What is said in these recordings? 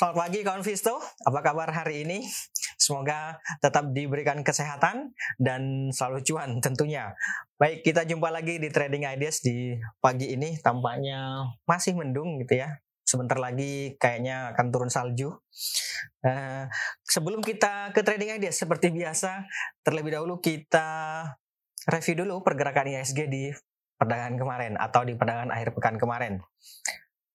Selamat pagi kawan Visto, apa kabar hari ini? Semoga tetap diberikan kesehatan dan selalu cuan tentunya. Baik, kita jumpa lagi di Trading Ideas di pagi ini. Tampaknya masih mendung gitu ya. Sebentar lagi kayaknya akan turun salju. Uh, sebelum kita ke Trading Ideas, seperti biasa, terlebih dahulu kita review dulu pergerakan ISG di perdagangan kemarin atau di perdagangan akhir pekan kemarin.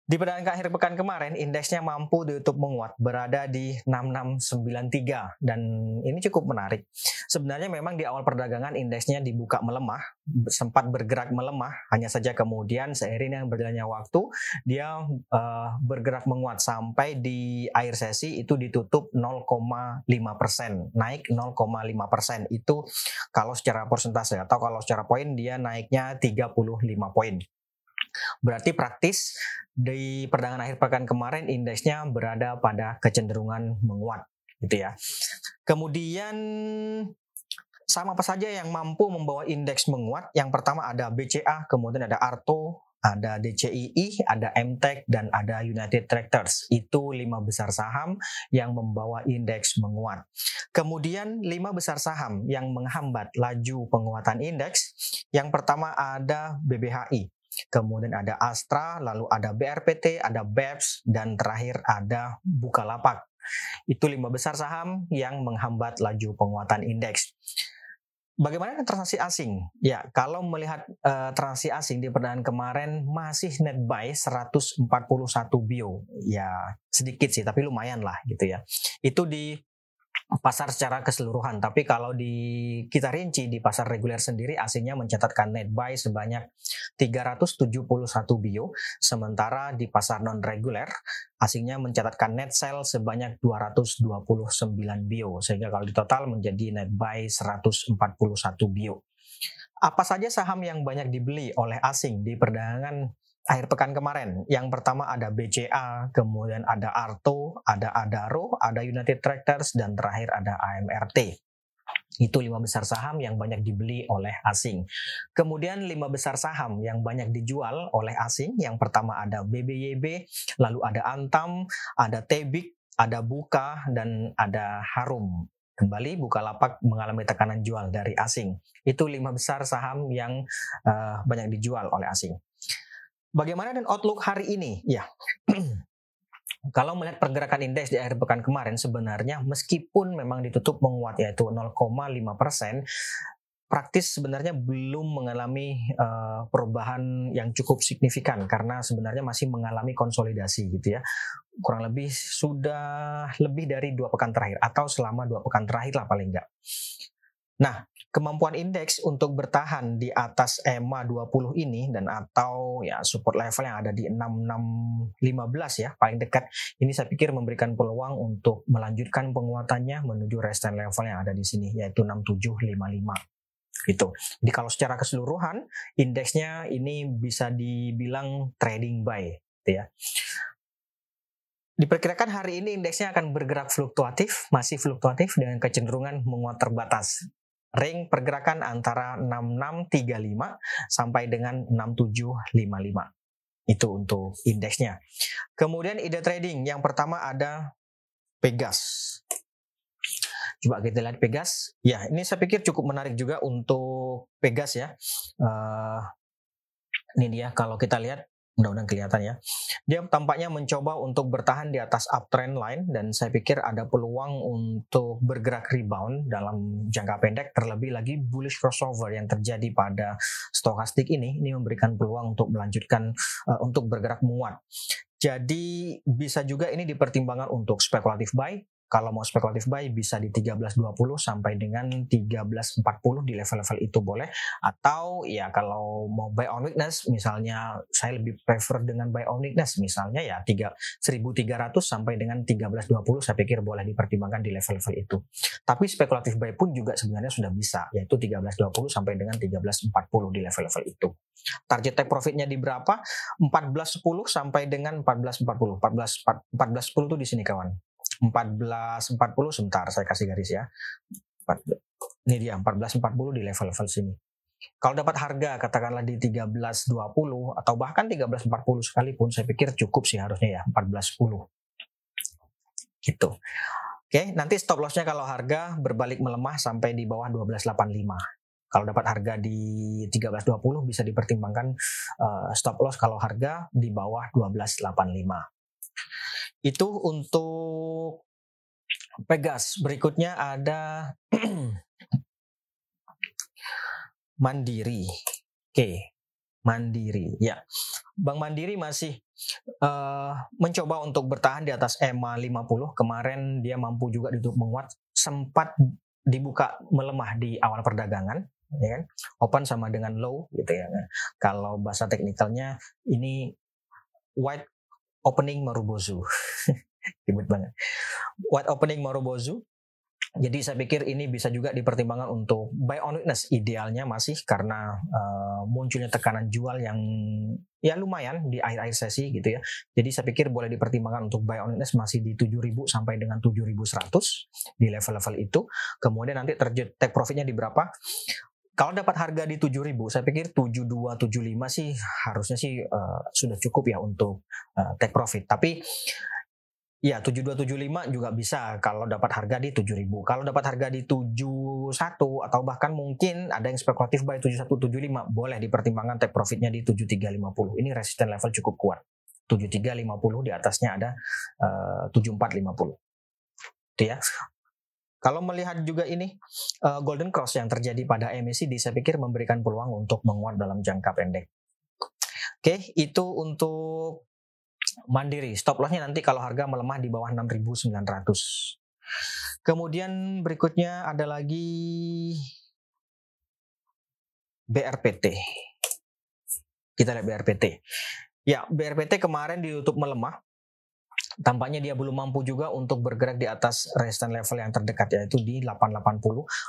Di perdagangan akhir pekan kemarin, indeksnya mampu ditutup menguat, berada di 6693 dan ini cukup menarik. Sebenarnya memang di awal perdagangan indeksnya dibuka melemah, sempat bergerak melemah, hanya saja kemudian seiring dengan berjalannya waktu dia uh, bergerak menguat sampai di akhir sesi itu ditutup 0,5 persen, naik 0,5 persen. Itu kalau secara persentase atau kalau secara poin dia naiknya 35 poin. Berarti praktis di perdagangan akhir pekan kemarin indeksnya berada pada kecenderungan menguat gitu ya. Kemudian sama apa saja yang mampu membawa indeks menguat? Yang pertama ada BCA, kemudian ada Arto, ada DCII, ada MTEK, dan ada United Tractors. Itu lima besar saham yang membawa indeks menguat. Kemudian lima besar saham yang menghambat laju penguatan indeks. Yang pertama ada BBHI kemudian ada Astra, lalu ada BRPT, ada BEPS, dan terakhir ada Bukalapak. Itu lima besar saham yang menghambat laju penguatan indeks. Bagaimana dengan transaksi asing? Ya, kalau melihat uh, transaksi asing di perdagangan kemarin masih net buy 141 bio. Ya, sedikit sih, tapi lumayan lah gitu ya. Itu di pasar secara keseluruhan. Tapi kalau di kita rinci di pasar reguler sendiri asingnya mencatatkan net buy sebanyak 371 bio, sementara di pasar non reguler asingnya mencatatkan net sell sebanyak 229 bio, sehingga kalau di total menjadi net buy 141 bio. Apa saja saham yang banyak dibeli oleh asing di perdagangan akhir pekan kemarin. Yang pertama ada BCA, kemudian ada Arto, ada Adaro, ada United Tractors, dan terakhir ada AMRT. Itu lima besar saham yang banyak dibeli oleh asing. Kemudian lima besar saham yang banyak dijual oleh asing. Yang pertama ada BBYB, lalu ada Antam, ada Tebik, ada Buka, dan ada Harum. Kembali Bukalapak mengalami tekanan jual dari asing. Itu lima besar saham yang uh, banyak dijual oleh asing. Bagaimana dan outlook hari ini? Ya, kalau melihat pergerakan indeks di akhir pekan kemarin sebenarnya meskipun memang ditutup menguat yaitu 0,5 persen, praktis sebenarnya belum mengalami uh, perubahan yang cukup signifikan karena sebenarnya masih mengalami konsolidasi gitu ya kurang lebih sudah lebih dari dua pekan terakhir atau selama dua pekan terakhir lah paling enggak. Nah, kemampuan indeks untuk bertahan di atas EMA 20 ini dan atau ya support level yang ada di 6615 ya paling dekat ini saya pikir memberikan peluang untuk melanjutkan penguatannya menuju resistance level yang ada di sini yaitu 6755 itu. Jadi kalau secara keseluruhan indeksnya ini bisa dibilang trading buy gitu ya. Diperkirakan hari ini indeksnya akan bergerak fluktuatif, masih fluktuatif dengan kecenderungan menguat terbatas ring pergerakan antara 6635 sampai dengan 6755. Itu untuk indeksnya. Kemudian ide trading yang pertama ada Pegas. Coba kita lihat Pegas. Ya, ini saya pikir cukup menarik juga untuk Pegas ya. Uh, ini dia kalau kita lihat mudah-mudahan kelihatan ya. Dia tampaknya mencoba untuk bertahan di atas uptrend line dan saya pikir ada peluang untuk bergerak rebound dalam jangka pendek terlebih lagi bullish crossover yang terjadi pada stokastik ini ini memberikan peluang untuk melanjutkan uh, untuk bergerak menguat. Jadi bisa juga ini dipertimbangkan untuk spekulatif buy kalau mau spekulatif buy bisa di 13.20 sampai dengan 13.40 di level-level itu boleh atau ya kalau mau buy on weakness misalnya saya lebih prefer dengan buy on weakness misalnya ya 3 1300 sampai dengan 13.20 saya pikir boleh dipertimbangkan di level-level itu. Tapi spekulatif buy pun juga sebenarnya sudah bisa yaitu 13.20 sampai dengan 13.40 di level-level itu. Target take profitnya di berapa? 14.10 sampai dengan 14.40. 14 14.10 itu di sini kawan. 1440 sebentar saya kasih garis ya. Ini dia 1440 di level-level sini. Kalau dapat harga katakanlah di 1320 atau bahkan 1340 sekalipun saya pikir cukup sih harusnya ya 1410. Gitu. Oke, nanti stop lossnya kalau harga berbalik melemah sampai di bawah 1285. Kalau dapat harga di 1320 bisa dipertimbangkan uh, stop loss kalau harga di bawah 1285. Itu untuk Pegas. Berikutnya ada Mandiri. Oke, Mandiri. Ya, Bank Mandiri masih uh, mencoba untuk bertahan di atas EMA 50. Kemarin dia mampu juga ditutup menguat, sempat dibuka melemah di awal perdagangan, ya kan? Open sama dengan low gitu ya. Kalau bahasa teknikalnya ini white opening Marubozu. Ribet banget. White opening Marubozu jadi saya pikir ini bisa juga dipertimbangkan untuk buy on weakness idealnya masih karena uh, munculnya tekanan jual yang ya lumayan di akhir-akhir sesi gitu ya. Jadi saya pikir boleh dipertimbangkan untuk buy on weakness masih di 7000 sampai dengan 7100 di level-level itu. Kemudian nanti terjadi take profitnya di berapa? Kalau dapat harga di 7000, saya pikir 7275 sih harusnya sih uh, sudah cukup ya untuk uh, take profit. Tapi Iya, 7275 juga bisa kalau dapat harga di 7000. Kalau dapat harga di 71 atau bahkan mungkin ada yang spekulatif buy 7175, boleh dipertimbangkan take profitnya di 7350. Ini resisten level cukup kuat. 7350 di atasnya ada uh, 7450. Itu ya. Kalau melihat juga ini uh, golden cross yang terjadi pada MACD saya pikir memberikan peluang untuk menguat dalam jangka pendek. Oke, itu untuk Mandiri. Stop lossnya nanti kalau harga melemah di bawah 6.900. Kemudian berikutnya ada lagi BRPT. Kita lihat BRPT. Ya, BRPT kemarin ditutup melemah tampaknya dia belum mampu juga untuk bergerak di atas resistance level yang terdekat yaitu di 880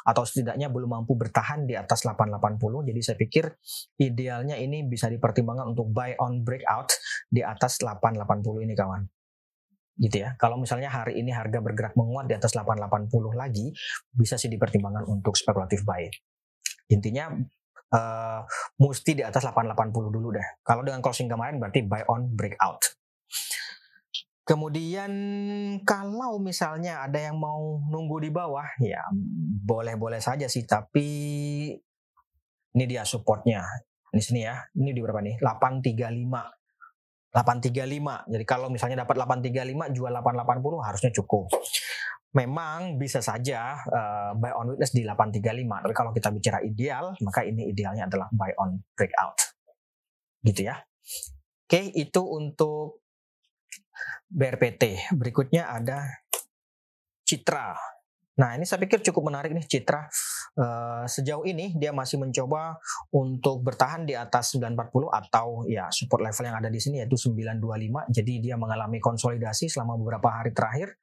atau setidaknya belum mampu bertahan di atas 880 jadi saya pikir idealnya ini bisa dipertimbangkan untuk buy on breakout di atas 880 ini kawan gitu ya. Kalau misalnya hari ini harga bergerak menguat di atas 880 lagi, bisa sih dipertimbangkan untuk spekulatif buy. Intinya uh, mesti di atas 880 dulu deh. Kalau dengan closing kemarin berarti buy on breakout. Kemudian kalau misalnya ada yang mau nunggu di bawah, ya boleh-boleh saja sih. Tapi ini dia supportnya. Ini sini ya. Ini di berapa nih? 835. 835. Jadi kalau misalnya dapat 835 jual 880 harusnya cukup. Memang bisa saja uh, buy on witness di 835. Tapi kalau kita bicara ideal, maka ini idealnya adalah buy on breakout. Gitu ya. Oke, itu untuk BRPT. Berikutnya ada Citra. Nah ini saya pikir cukup menarik nih Citra. Uh, sejauh ini dia masih mencoba untuk bertahan di atas 940 atau ya support level yang ada di sini yaitu 925. Jadi dia mengalami konsolidasi selama beberapa hari terakhir.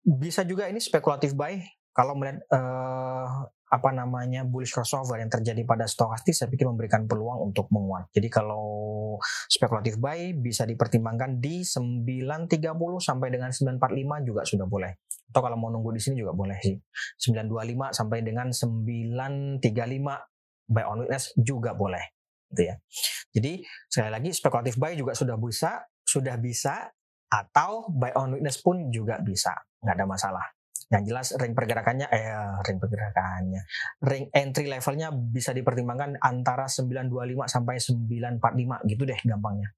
Bisa juga ini spekulatif buy kalau melihat uh, apa namanya bullish crossover yang terjadi pada stokastik saya pikir memberikan peluang untuk menguat. Jadi kalau spekulatif buy bisa dipertimbangkan di 930 sampai dengan 945 juga sudah boleh. Atau kalau mau nunggu di sini juga boleh sih. 925 sampai dengan 935 buy on witness juga boleh gitu ya. Jadi sekali lagi spekulatif buy juga sudah bisa, sudah bisa atau buy on witness pun juga bisa, nggak ada masalah. Yang jelas ring pergerakannya eh ring pergerakannya. Ring entry levelnya bisa dipertimbangkan antara 925 sampai 945 gitu deh gampangnya.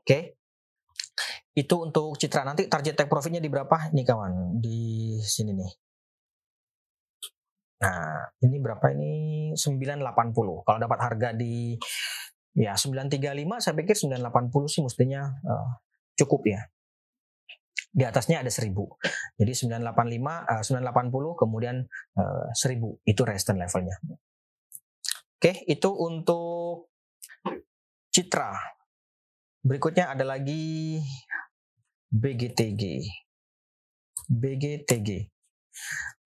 Oke. Okay. Itu untuk citra nanti target take profitnya di berapa nih kawan? Di sini nih. Nah, ini berapa ini? 980. Kalau dapat harga di ya 935 saya pikir 980 sih mestinya uh, cukup ya di atasnya ada 1000. Jadi 985 uh, 980 kemudian uh, eh, 1000 itu resistance levelnya. Oke, itu untuk Citra. Berikutnya ada lagi BGTG. BGTG.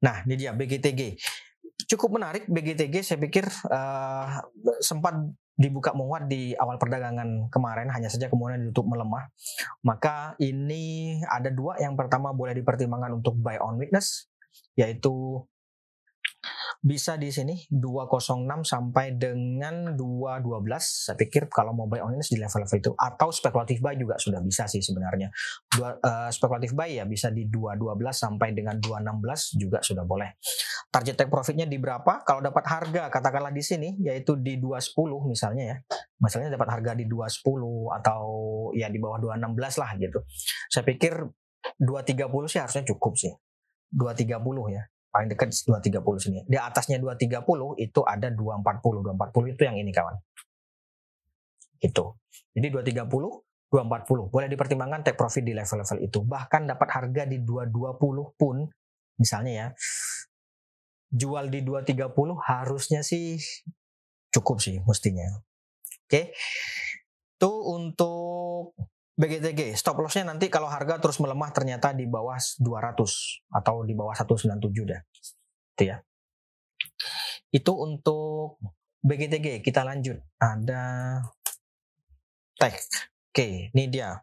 Nah, ini dia BGTG. Cukup menarik BGTG saya pikir uh, sempat dibuka menguat di awal perdagangan kemarin hanya saja kemudian ditutup melemah. Maka ini ada dua. Yang pertama boleh dipertimbangkan untuk buy on weakness yaitu bisa di sini 206 sampai dengan 212 saya pikir kalau mau buy on ini di level-level itu. Atau spekulatif buy juga sudah bisa sih sebenarnya. Uh, spekulatif buy ya bisa di 212 sampai dengan 216 juga sudah boleh. Target take profitnya di berapa? Kalau dapat harga katakanlah di sini yaitu di 210 misalnya ya. Misalnya dapat harga di 210 atau ya di bawah 216 lah gitu. Saya pikir 230 sih harusnya cukup sih. 230 ya paling dekat 230 sini. Di atasnya 230 itu ada 240. 240 itu yang ini kawan. Itu. Jadi 230, 240. Boleh dipertimbangkan take profit di level-level itu. Bahkan dapat harga di 220 pun misalnya ya. Jual di 230 harusnya sih cukup sih mestinya. Oke. Itu untuk BGTG stop lossnya nanti kalau harga terus melemah ternyata di bawah 200 atau di bawah 197 dah itu ya. Itu untuk BGTG kita lanjut. Ada tech oke ini dia.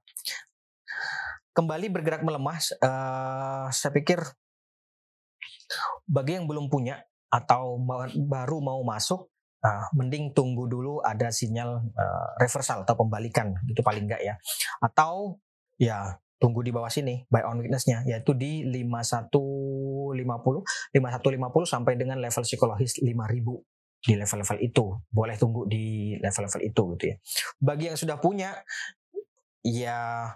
Kembali bergerak melemah uh, saya pikir bagi yang belum punya atau baru mau masuk uh, mending tunggu dulu ada sinyal uh, reversal atau pembalikan gitu paling enggak ya. Atau ya tunggu di bawah sini buy on weakness-nya yaitu di 5150 5150 sampai dengan level psikologis 5000 di level-level itu. Boleh tunggu di level-level itu gitu ya. Bagi yang sudah punya ya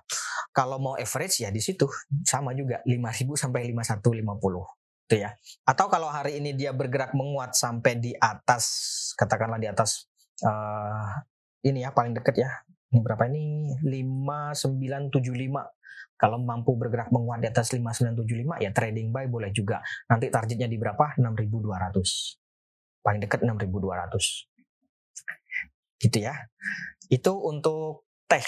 kalau mau average ya di situ. Sama juga 5000 sampai 5150 gitu ya. Atau kalau hari ini dia bergerak menguat sampai di atas katakanlah di atas uh, ini ya paling dekat ya. Ini berapa ini? 5975. Kalau mampu bergerak menguat di atas 5975 ya trading buy boleh juga. Nanti targetnya di berapa? 6200. Paling dekat 6200. Gitu ya. Itu untuk teh.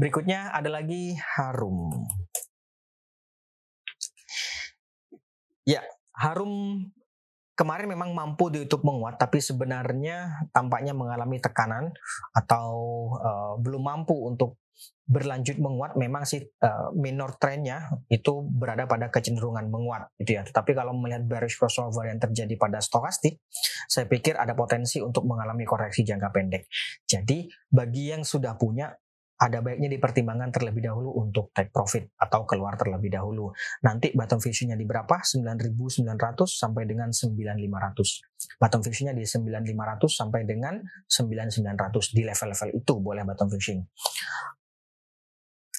Berikutnya ada lagi harum. Ya, Harum kemarin memang mampu di YouTube menguat, tapi sebenarnya tampaknya mengalami tekanan atau uh, belum mampu untuk berlanjut menguat. Memang sih uh, minor trendnya itu berada pada kecenderungan menguat, gitu ya. Tetapi kalau melihat bearish crossover yang terjadi pada stokastik, saya pikir ada potensi untuk mengalami koreksi jangka pendek. Jadi bagi yang sudah punya ada baiknya dipertimbangkan terlebih dahulu untuk take profit atau keluar terlebih dahulu. Nanti bottom fishingnya di berapa? 9.900 sampai dengan 9.500. Bottom fishingnya di 9.500 sampai dengan 9.900 di level-level itu boleh bottom fishing.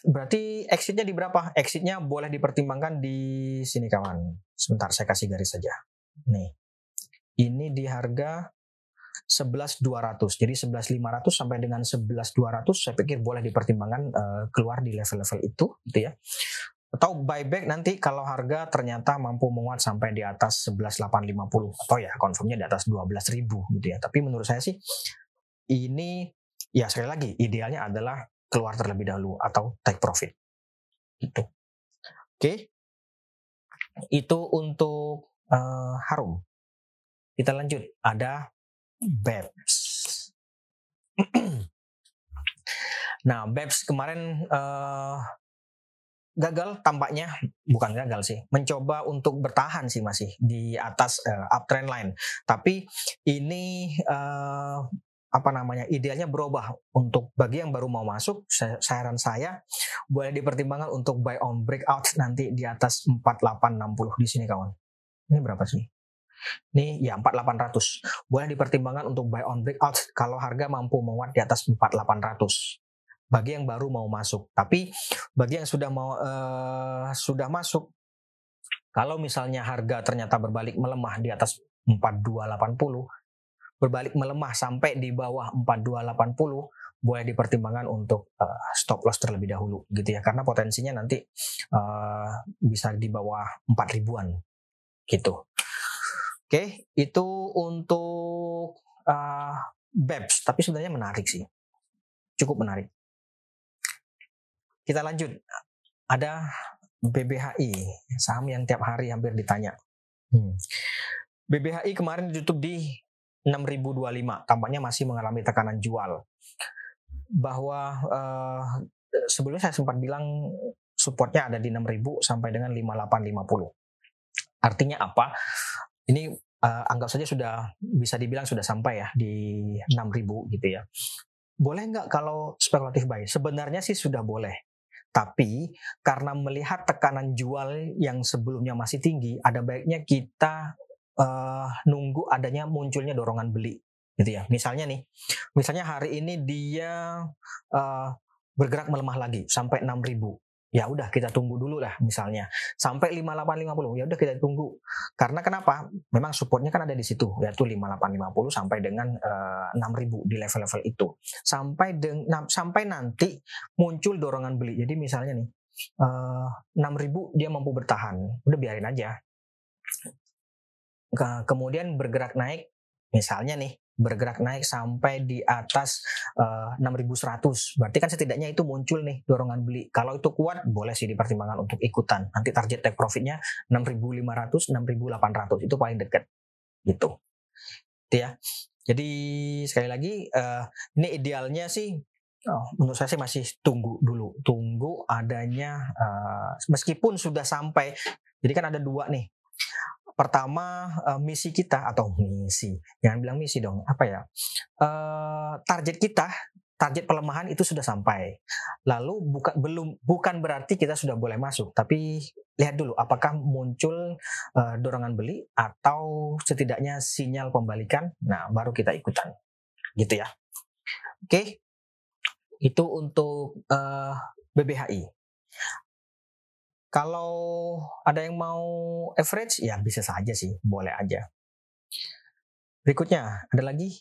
Berarti exitnya di berapa? Exitnya boleh dipertimbangkan di sini kawan. Sebentar saya kasih garis saja. Nih. Ini di harga 11.200. Jadi 11.500 sampai dengan 11.200 saya pikir boleh dipertimbangkan uh, keluar di level-level itu gitu ya. Atau buyback nanti kalau harga ternyata mampu menguat sampai di atas 11.850 atau ya confirmnya di atas 12.000 gitu ya. Tapi menurut saya sih ini ya sekali lagi idealnya adalah keluar terlebih dahulu atau take profit. Gitu. Oke. Itu untuk uh, harum. Kita lanjut. Ada BEPS. nah, BEPS kemarin uh, gagal tampaknya. Bukan gagal sih mencoba untuk bertahan sih masih di atas uh, uptrend line. Tapi ini uh, apa namanya idealnya berubah. Untuk bagi yang baru mau masuk saran saya boleh dipertimbangkan untuk buy on breakout nanti di atas 4860 di sini kawan. Ini berapa sih ini ya 4800. Boleh dipertimbangkan untuk buy on breakout kalau harga mampu menguat di atas 4800 bagi yang baru mau masuk. Tapi bagi yang sudah mau uh, sudah masuk kalau misalnya harga ternyata berbalik melemah di atas 4280 berbalik melemah sampai di bawah 4280 boleh dipertimbangkan untuk uh, stop loss terlebih dahulu gitu ya karena potensinya nanti uh, bisa di bawah 4 ribuan gitu. Oke, itu untuk uh, BEPS, tapi sebenarnya menarik sih. Cukup menarik. Kita lanjut. Ada BBHI, saham yang tiap hari hampir ditanya. Hmm. BBHI kemarin ditutup di 6025, tampaknya masih mengalami tekanan jual. Bahwa uh, sebelumnya saya sempat bilang supportnya ada di 6000 sampai dengan 5850. Artinya apa? Ini uh, anggap saja sudah bisa dibilang sudah sampai ya di 6000 gitu ya. Boleh nggak kalau spekulatif buy? Sebenarnya sih sudah boleh. Tapi karena melihat tekanan jual yang sebelumnya masih tinggi, ada baiknya kita uh, nunggu adanya munculnya dorongan beli gitu ya. Misalnya nih, misalnya hari ini dia uh, bergerak melemah lagi sampai 6000 ya udah kita tunggu dulu lah misalnya. Sampai 5850 ya udah kita tunggu. Karena kenapa? Memang supportnya kan ada di situ yaitu 5850 sampai dengan uh, eh, 6000 di level-level itu. Sampai dengan sampai nanti muncul dorongan beli. Jadi misalnya nih uh, eh, 6000 dia mampu bertahan udah biarin aja. Kemudian bergerak naik misalnya nih bergerak naik sampai di atas uh, eh, 6100 berarti kan setidaknya itu muncul nih dorongan beli. Kalau itu kuat boleh sih dipertimbangkan untuk ikutan. Nanti target take profitnya 6500 6800 itu paling dekat. Gitu. Itu ya. Jadi sekali lagi uh, ini idealnya sih Oh, menurut saya sih masih tunggu dulu, tunggu adanya uh, meskipun sudah sampai. Jadi kan ada dua nih pertama uh, misi kita atau misi. Jangan bilang misi dong apa ya uh, target kita target pelemahan itu sudah sampai. Lalu bukan belum bukan berarti kita sudah boleh masuk tapi lihat dulu apakah muncul uh, dorongan beli atau setidaknya sinyal pembalikan. Nah baru kita ikutan. Gitu ya. Oke. Okay. itu untuk uh, BBHI kalau ada yang mau average, ya bisa saja sih, boleh aja. Berikutnya, ada lagi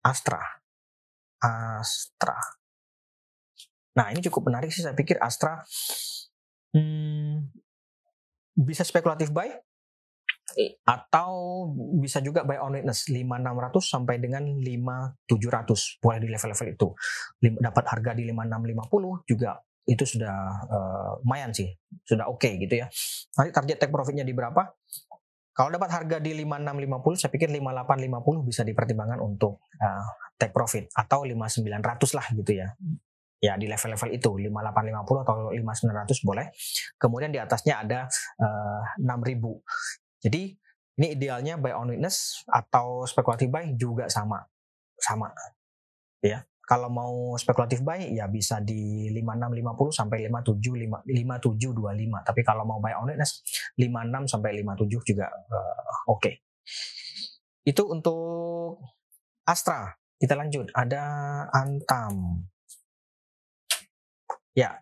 Astra. Astra. Nah, ini cukup menarik sih, saya pikir Astra hmm, bisa spekulatif buy, atau bisa juga buy on witness 5600 sampai dengan 5700 boleh di level-level itu dapat harga di 5650 juga itu sudah uh, lumayan sih, sudah oke okay gitu ya. Nanti target take profitnya di berapa? Kalau dapat harga di 5650, saya pikir 5850 bisa dipertimbangkan untuk uh, take profit atau 5900 lah gitu ya. Ya di level-level itu 5850 atau 5900 boleh. Kemudian di atasnya ada uh, eh, 6000. Jadi ini idealnya buy on witness atau speculative buy juga sama. Sama. Ya kalau mau spekulatif buy ya bisa di 5650 sampai 57 5725 tapi kalau mau buy on it 56 sampai 57 juga uh, oke. Okay. itu untuk Astra. Kita lanjut. Ada Antam. Ya.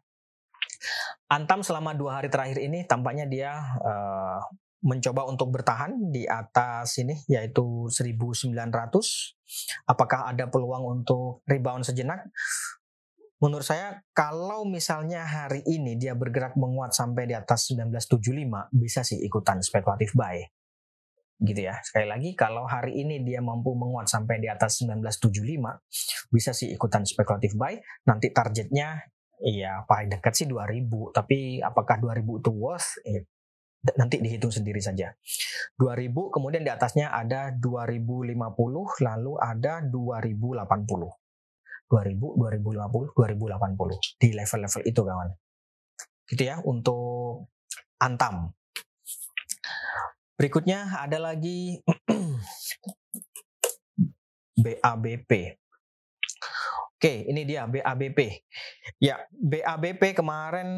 Antam selama dua hari terakhir ini tampaknya dia uh, mencoba untuk bertahan di atas ini yaitu 1900 apakah ada peluang untuk rebound sejenak? Menurut saya kalau misalnya hari ini dia bergerak menguat sampai di atas 1975 bisa sih ikutan spekulatif buy. Gitu ya. Sekali lagi kalau hari ini dia mampu menguat sampai di atas 1975 bisa sih ikutan spekulatif buy. Nanti targetnya Iya, paling dekat sih 2000. Tapi apakah 2000 itu worth? Eh, nanti dihitung sendiri saja. 2000 kemudian di atasnya ada 2050 lalu ada 2080. 2000, 2050, 2080 di level-level itu kawan. Gitu ya untuk Antam. Berikutnya ada lagi BABP. Oke, ini dia BABP. Ya, BABP kemarin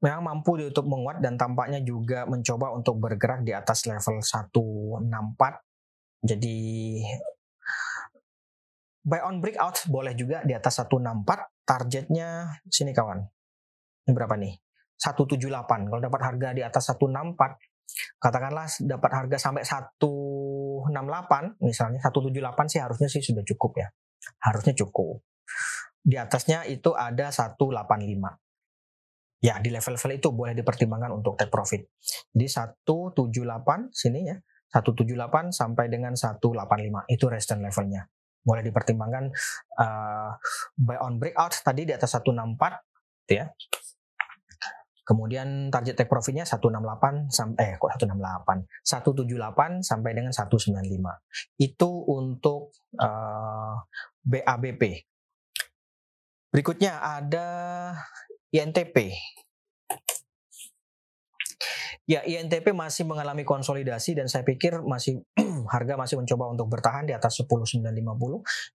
memang mampu untuk menguat dan tampaknya juga mencoba untuk bergerak di atas level 164. Jadi buy on breakout boleh juga di atas 164. Targetnya sini kawan. Ini berapa nih? 178. Kalau dapat harga di atas 164, katakanlah dapat harga sampai 168 misalnya 178 sih harusnya sih sudah cukup ya. Harusnya cukup. Di atasnya itu ada 185 ya di level-level itu boleh dipertimbangkan untuk take profit. Jadi 178 sini ya, 178 sampai dengan 185 itu resistance levelnya. Boleh dipertimbangkan uh, buy on breakout tadi di atas 164 gitu ya. Kemudian target take profitnya 168 sampai eh kok 168 178 sampai dengan 195 itu untuk uh, eh, BABP. Berikutnya ada INTP. Ya, INTP masih mengalami konsolidasi dan saya pikir masih harga masih mencoba untuk bertahan di atas 10.950.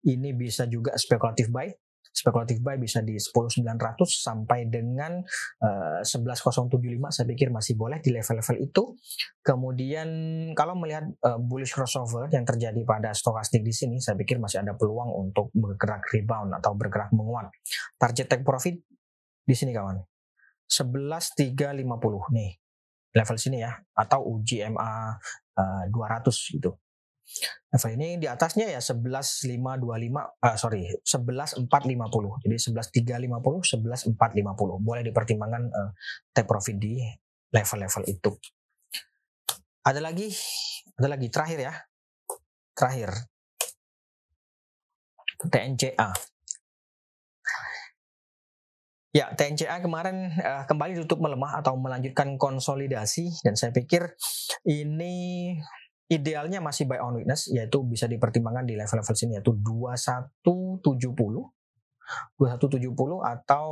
Ini bisa juga spekulatif buy. Spekulatif buy bisa di 10.900 sampai dengan uh, eh, 11.075 saya pikir masih boleh di level-level itu. Kemudian kalau melihat uh, bullish crossover yang terjadi pada stokastik di sini, saya pikir masih ada peluang untuk bergerak rebound atau bergerak menguat. Target take profit di sini kawan. 11.350 nih level sini ya. Atau uji MA uh, 200 gitu. Level ini di atasnya ya 11525 uh, sorry 11450 jadi 11350 11450 boleh dipertimbangkan uh, take profit di level-level itu. Ada lagi? Ada lagi? Terakhir ya. Terakhir. TNCA Ya, TNCA kemarin uh, kembali tutup melemah atau melanjutkan konsolidasi dan saya pikir ini idealnya masih buy on witness yaitu bisa dipertimbangkan di level-level sini yaitu 2170 2170 atau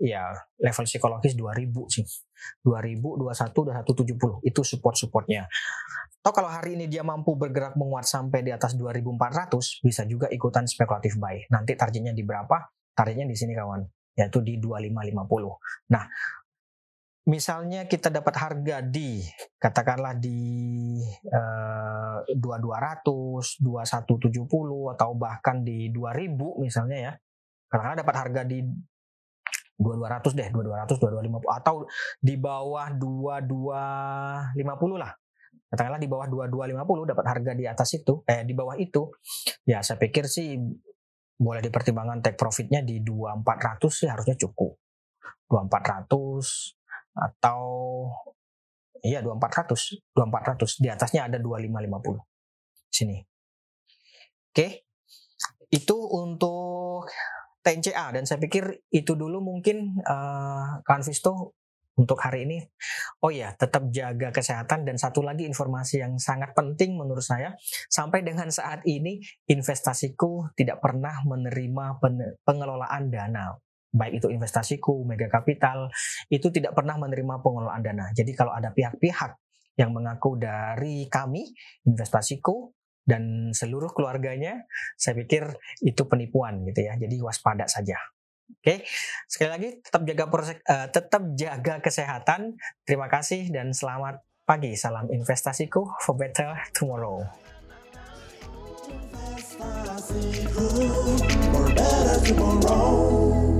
ya level psikologis 2000 sih. 2000, 21, 2170 itu support-supportnya. Atau kalau hari ini dia mampu bergerak menguat sampai di atas 2400 bisa juga ikutan spekulatif buy. Nanti targetnya di berapa? Targetnya di sini kawan yaitu di 2550. Nah, misalnya kita dapat harga di katakanlah di eh, 2200, 2170 atau bahkan di 2000 misalnya ya. Katakanlah dapat harga di 2200 deh, 2200, 2250 atau di bawah 2250 lah. Katakanlah di bawah 2250 dapat harga di atas itu, eh di bawah itu. Ya saya pikir sih boleh dipertimbangkan take profitnya di 2400 sih harusnya cukup. 2400 atau iya 2400 2400 di atasnya ada 2550 sini. Oke. Itu untuk TNCA dan saya pikir itu dulu mungkin uh, Kanvisto untuk hari ini. Oh ya, tetap jaga kesehatan dan satu lagi informasi yang sangat penting menurut saya, sampai dengan saat ini investasiku tidak pernah menerima pengelolaan dana. Baik itu investasiku, mega kapital, itu tidak pernah menerima pengelolaan dana. Jadi kalau ada pihak-pihak yang mengaku dari kami, investasiku, dan seluruh keluarganya, saya pikir itu penipuan gitu ya. Jadi waspada saja. Oke, sekali lagi tetap jaga proses, uh, tetap jaga kesehatan. Terima kasih dan selamat pagi. Salam investasiku for better tomorrow. For better tomorrow.